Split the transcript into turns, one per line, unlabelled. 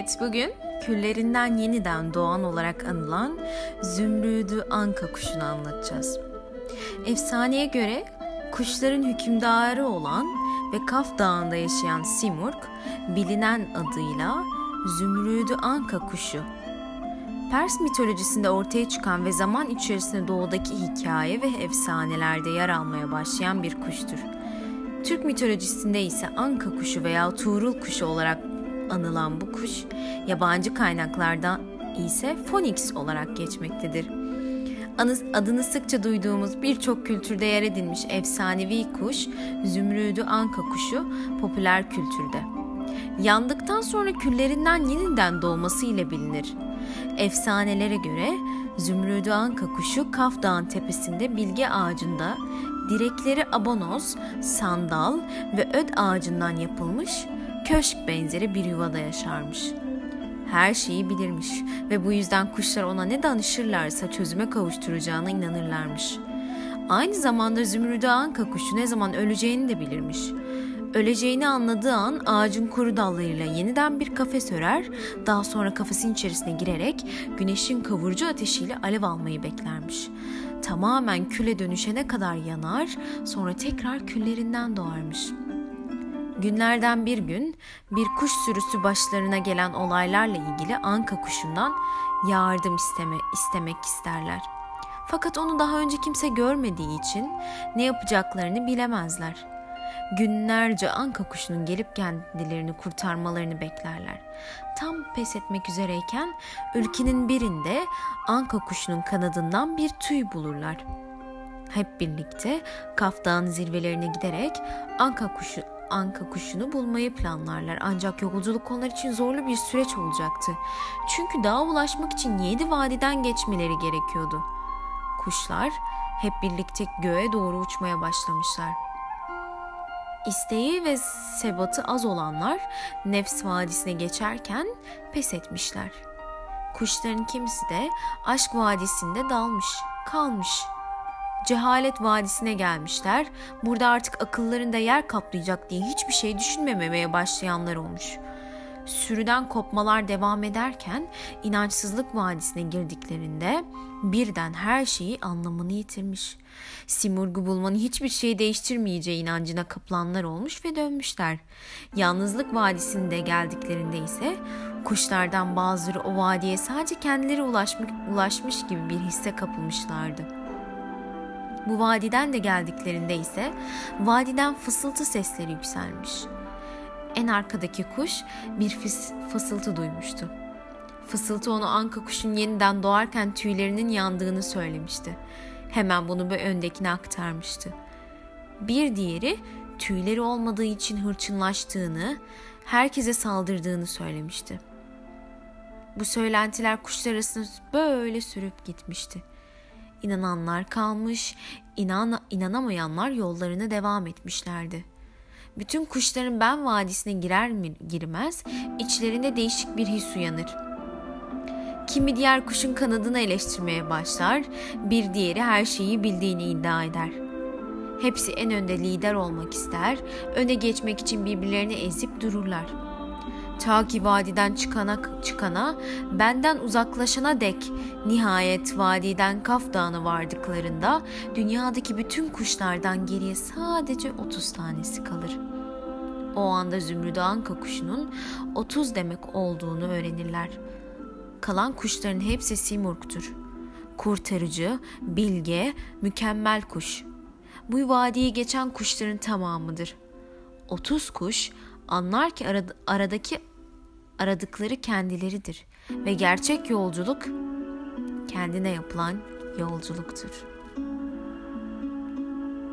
Evet, bugün küllerinden yeniden doğan olarak anılan Zümrüdü Anka kuşunu anlatacağız. Efsaneye göre kuşların hükümdarı olan ve Kaf Dağı'nda yaşayan Simurg, bilinen adıyla Zümrüdü Anka kuşu. Pers mitolojisinde ortaya çıkan ve zaman içerisinde doğudaki hikaye ve efsanelerde yer almaya başlayan bir kuştur. Türk mitolojisinde ise Anka kuşu veya Tuğrul kuşu olarak anılan bu kuş, yabancı kaynaklarda ise Phoenix olarak geçmektedir. Adını sıkça duyduğumuz birçok kültürde yer edinmiş efsanevi kuş, zümrüdü anka kuşu popüler kültürde. Yandıktan sonra küllerinden yeniden doğması ile bilinir. Efsanelere göre zümrüdü anka kuşu Kaf Dağı'nın tepesinde bilge ağacında direkleri abonoz, sandal ve öd ağacından yapılmış köşk benzeri bir yuvada yaşarmış. Her şeyi bilirmiş ve bu yüzden kuşlar ona ne danışırlarsa çözüme kavuşturacağına inanırlarmış. Aynı zamanda Zümrüdü Anka kuşu ne zaman öleceğini de bilirmiş. Öleceğini anladığı an ağacın kuru dallarıyla yeniden bir kafes örer, daha sonra kafesin içerisine girerek güneşin kavurucu ateşiyle alev almayı beklermiş. Tamamen küle dönüşene kadar yanar, sonra tekrar küllerinden doğarmış.'' Günlerden bir gün bir kuş sürüsü başlarına gelen olaylarla ilgili anka kuşundan yardım isteme, istemek isterler. Fakat onu daha önce kimse görmediği için ne yapacaklarını bilemezler. Günlerce anka kuşunun gelip kendilerini kurtarmalarını beklerler. Tam pes etmek üzereyken ülkenin birinde anka kuşunun kanadından bir tüy bulurlar. Hep birlikte Kaf zirvelerine giderek anka kuşu anka kuşunu bulmayı planlarlar. Ancak yolculuk onlar için zorlu bir süreç olacaktı. Çünkü dağa ulaşmak için yedi vadiden geçmeleri gerekiyordu. Kuşlar hep birlikte göğe doğru uçmaya başlamışlar. İsteği ve sebatı az olanlar Nefs Vadisi'ne geçerken pes etmişler. Kuşların kimisi de Aşk Vadisi'nde dalmış, kalmış cehalet vadisine gelmişler. Burada artık akıllarında yer kaplayacak diye hiçbir şey düşünmemeye başlayanlar olmuş. Sürüden kopmalar devam ederken inançsızlık vadisine girdiklerinde birden her şeyi anlamını yitirmiş. Simurg'u bulmanın hiçbir şeyi değiştirmeyeceği inancına kapılanlar olmuş ve dönmüşler. Yalnızlık vadisinde geldiklerinde ise kuşlardan bazıları o vadiye sadece kendileri ulaşmış, ulaşmış gibi bir hisse kapılmışlardı. Bu vadiden de geldiklerinde ise vadiden fısıltı sesleri yükselmiş. En arkadaki kuş bir fıs fısıltı duymuştu. Fısıltı onu anka kuşun yeniden doğarken tüylerinin yandığını söylemişti. Hemen bunu bir öndekine aktarmıştı. Bir diğeri tüyleri olmadığı için hırçınlaştığını, herkese saldırdığını söylemişti. Bu söylentiler kuşlar arasında böyle sürüp gitmişti. İnananlar kalmış, inan inanamayanlar yollarına devam etmişlerdi. Bütün kuşların ben vadisine girer mi girmez içlerinde değişik bir his uyanır. Kimi diğer kuşun kanadını eleştirmeye başlar, bir diğeri her şeyi bildiğini iddia eder. Hepsi en önde lider olmak ister, öne geçmek için birbirlerini ezip dururlar.'' Ta ki vadiden çıkana, çıkana, benden uzaklaşana dek nihayet vadiden Kaf Dağı'na vardıklarında dünyadaki bütün kuşlardan geriye sadece 30 tanesi kalır. O anda Zümrüdü Anka kuşunun 30 demek olduğunu öğrenirler. Kalan kuşların hepsi Simurg'tur. Kurtarıcı, bilge, mükemmel kuş. Bu vadiyi geçen kuşların tamamıdır. 30 kuş anlar ki arad- aradaki aradıkları kendileridir ve gerçek yolculuk kendine yapılan yolculuktur.''